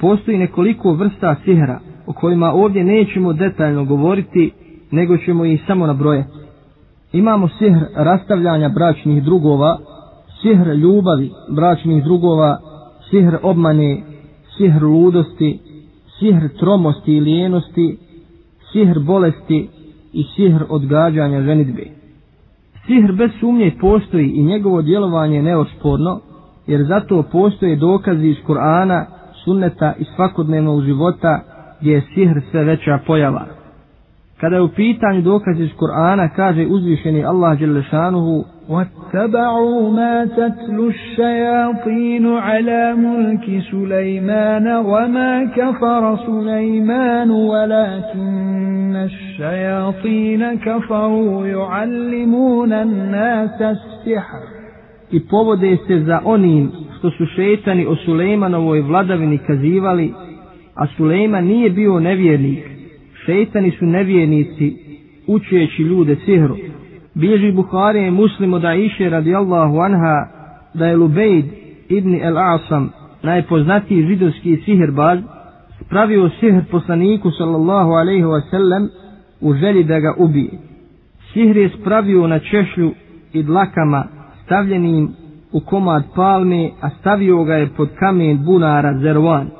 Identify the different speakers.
Speaker 1: Postoji nekoliko vrsta sihra o kojima ovdje nećemo detaljno govoriti, nego ćemo ih samo nabrojati. Imamo sihr rastavljanja bračnih drugova, sihr ljubavi bračnih drugova, sihr obmane, sihr ludosti, sihr tromosti i lijenosti, sihr bolesti i sihr odgađanja ženitbe. Sihr bez sumnje postoji i njegovo djelovanje je neosporno, jer zato postoje dokazi iz Kur'ana, sunneta i svakodnevnog života gdje je sihr sve veća pojava. Kada je u pitanju dokaz iz Kur'ana, kaže uzvišeni Allah Đelešanuhu
Speaker 2: واتبعوا ما تتلو الشياطين على ملك سليمان وما كفر سليمان ولكن الشياطين كفروا يعلمون الناس السحر
Speaker 1: i povode se za onim što su šetani o Sulejmanovoj vladavini kazivali, a Sulejman nije bio nevjernik. Šetani su nevjernici, učeći ljude sihru. Bilježi Buhari i muslimo da iše radijallahu anha da je Lubejd ibn El Asam, najpoznatiji židovski sihirbaz, spravio sihr poslaniku sallallahu alaihi wa sellem u želji da ga ubije. Sihr je spravio na češlju i dlakama stavljenim u komad palme, a stavio ga je pod kamen bunara Zervan.